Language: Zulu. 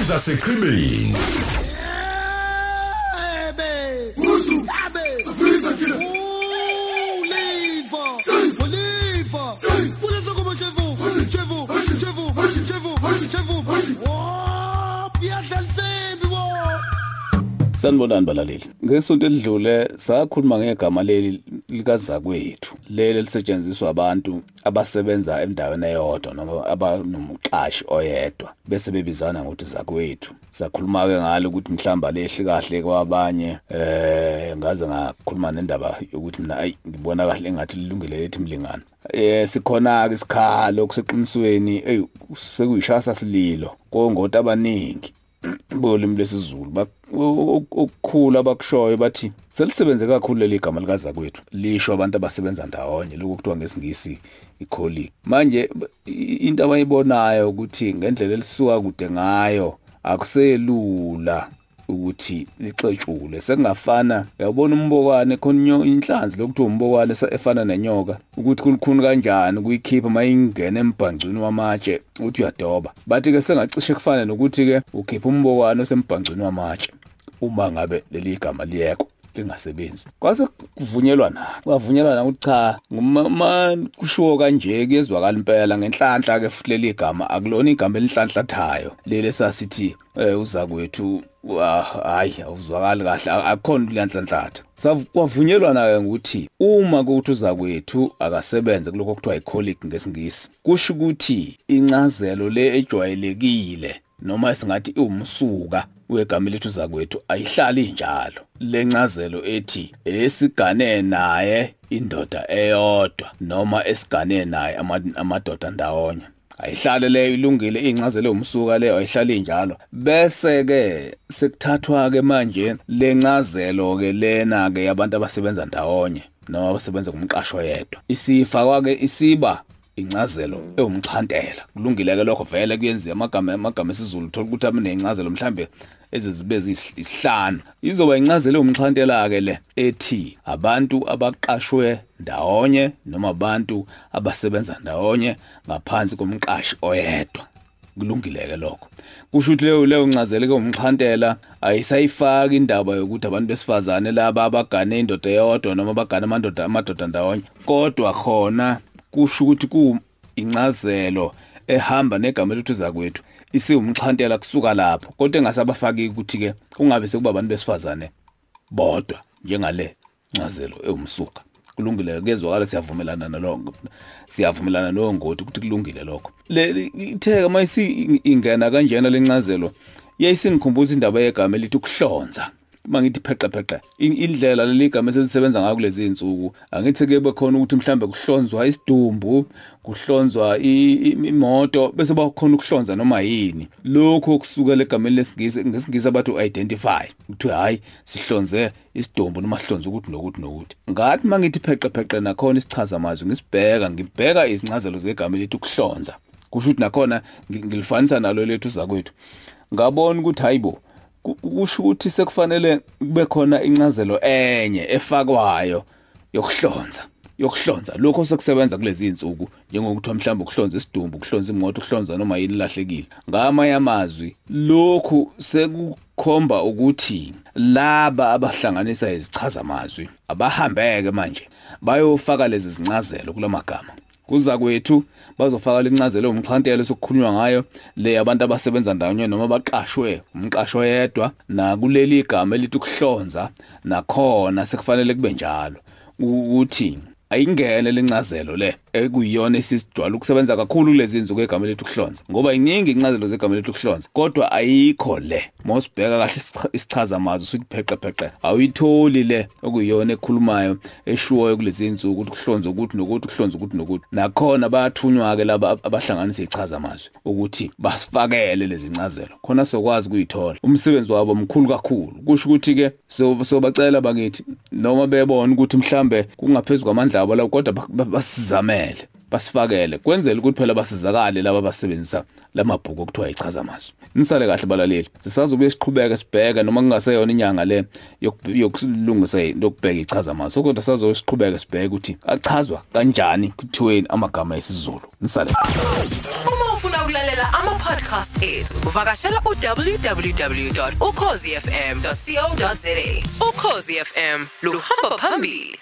ezaseqhibeni Sanibonani balaleli. Ngesonto elidlule sakhuluma ngegama leli likazakwethu. Leli lisetshenziswa abantu abasebenza endaweni eyodwa noma abanomqashi oyedwa bese bebizana ngokuthi zakwethu. Sakhuluma ke ngalo ukuthi mhlamba lehli kahle kwabanye eh ngaze ngakhuluma nendaba yokuthi mina ayi ngibona kahle engathi lilungile lethi mlingana. Eh sikhona ke isikhalo kuseqinisweni ey sekuyishasa sililo kongoti abaningi bolimi lesizulu. Okukhulu abakushoyo bathi selisebenze kakhulu leli gama likazakwethu. Lisho abantu abasebenza ndawonye lokho kuthiwa ngesingisi icolleague manje into abayibonayo ukuthi ngendlela elisuka kude ngayo akuselula. Ukuthi lixetshule sekungafana uyabona umbokwane khona inhlanzi lokuthiwa umbokwane efana nenyoka ukuthi kulikhuni kanjani ukuyikhipha mayingena embhangcweni wamatshe uthi uyadoba. Bathi ke sengacishe kufana nokuthi ke ukhipha umbokwane osembhangcweni wamatshe uma ngabe leli gama liyekho lingasebenzi. Kwase kuvunyelwana kwavunyelwana ukuthi cha nguma kushiwo kanje kuyezwakala impela ngenhlanhla ke futhi leli gama akulona igama elinhlanhlathayo leli sasithi uza kwethu hayi awuzwakali kahle akukhona kuyanhlanhlatha kwavunyelwana ke ukuthi uma kuthi uza kwethu akasebenze kuloko kuthiwa icolleague ngesingisi kusho ukuthi incazelo le ejwayelekile noma singathi iwumsuka wegama lethu zakwethu ayihlali njalo. Lencazelo ethi esigane naye indoda eyodwa noma esigane naye amadoda ndawonye. Ayihlale leyo ilungile incazelo umsuka leyo ayihlali njalo. Bese ke sekuthathwa ke manje lencazelo ke lena ke yabantu abasebenza ndawonye noma abasebenza kumqasho yedwa. Isifakwa ke isiba incazelo ewumxhantela. Kulungile ke lokho vele kuyenziwa amagama amagama esiZulu thola ukuthi abanencazelo mhlambe ezizibe isihlanu izoba incazelo ewumxhantela ke le ethi abantu abaqashwe ndawonye noma abantu abasebenza ndawonye ngaphansi komqashi oyedwa. Kulungile ke lokho. Kusho ukuthi leyo leyo ncazelo ke umxhantela ayisayifaki indaba yokuthi abantu besifazane laba abagane indoda eyodwa noma abagane amadoda amadoda ndawonye. Kodwa khona kusho ukuthi ku incazelo ehamba negama lethu zakwethu isiwumxhantela kusuka lapho. Kodwa engasabafaki ukuthi ke kungabe sekuba abantu besifazane bodwa njengale ncazelo ewumsuka. Kulungile kuyezwakala siyavumelana nalokho siyavumelana nongoti ukuthi kulungile lokho. Le itheka mayisi ingena kanjena lencazelo yayisingikhumbuza indaba yegama elithi ukuhlonza. Mangithi pheqe pheqe indlela leli gama eselisebenza ngayo kulezi insuku angithi kebe khona ukuthi mhlambe kuhlonzwa isidumbu kuhlonzwa imoto bese bakhona ukuhlonza noma yini. Lokho kusuka legameni lesingisi ngesingisi abathi identify ukuthi hayi sihlonze isidumbu noma sihlonze ukuthi nokuthi nokuthi. Ngathi mangithi pheqe pheqe nakhona isichaza amazwi ngisibheka ngibheka izincazelo zegama elithi ukuhlonza. Kusho ukuthi nakhona ngilifanisa nalo lethu zakwethu ngabona ukuthi hayibo kusho ukuthi sekufanele kube khona incazelo enye efakwayo yokuhlonza yokuhlonza. Lokho sekusebenza kulezi insuku njengokuthi mhlawumbe ukuhlonza isidumbu ukuhlonza imoto ukuhlonza noma yini lahlekile. Ngamanye amazwi lokhu sekukhomba ukuthi laba abahlanganisa izichaza amazwi abahambeke manje bayofaka lezi zincazelo kulamagama kuza kwethu bazofaka lincazelo umxhantelo sokukhulunywa ngayo le abantu abasebenza ndawonye noma baqashwe umqasho yedwa na kuleli igama elithi ukuhlonza nakhona sekufanele kube njalo. Ukuthi ayingene lencazelo le ekuyiyona esisijwayele ukusebenza kakhulu kulezi insuku egama lethu kuhlonza ngoba iningi incazelo zegama lethu kuhlonza kodwa ayikho le. Mosibheka kahle isichaza amazwi sithi pheqe pheqe awuyitholi le okuyiyona ekhulumayo eshuwayo kulezi insuku ukuthi kuhlonza ukuthi nokuthi kuhlonza ukuthi nokuthi. Nakhona bayathunywa ke laba abahlanganisa ichaza amazwi ukuthi basifakele lezi incazelo khona sokwazi ukuyithola. Umsebenzi wabo mkhulu kakhulu. Kusho ukuthi ke sobacela bakithi noma bebona ukuthi mhlambe kungaphezulu kwamandla abo kodwa basizame basifakele. Kwenzela ukuthi phela basizakale laba abasebenzisa lamabhuku okuthiwa ichaza amazwi nisale kahle balaleli. Sisazobuye siqhubeke sibheke noma kungaseyona inyanga le yoku- yokulungisa into yokubheka ichaza amazwi kodwa sazobe siqhubeke sibheke ukuthi achazwa kanjani kuthiweni amagama esizulu. Nisale. Uma ufuna ukulalela ama-podcast ethu uvakashela u-www.ukhozifm.co.za ukhozi fm luhamba phambili.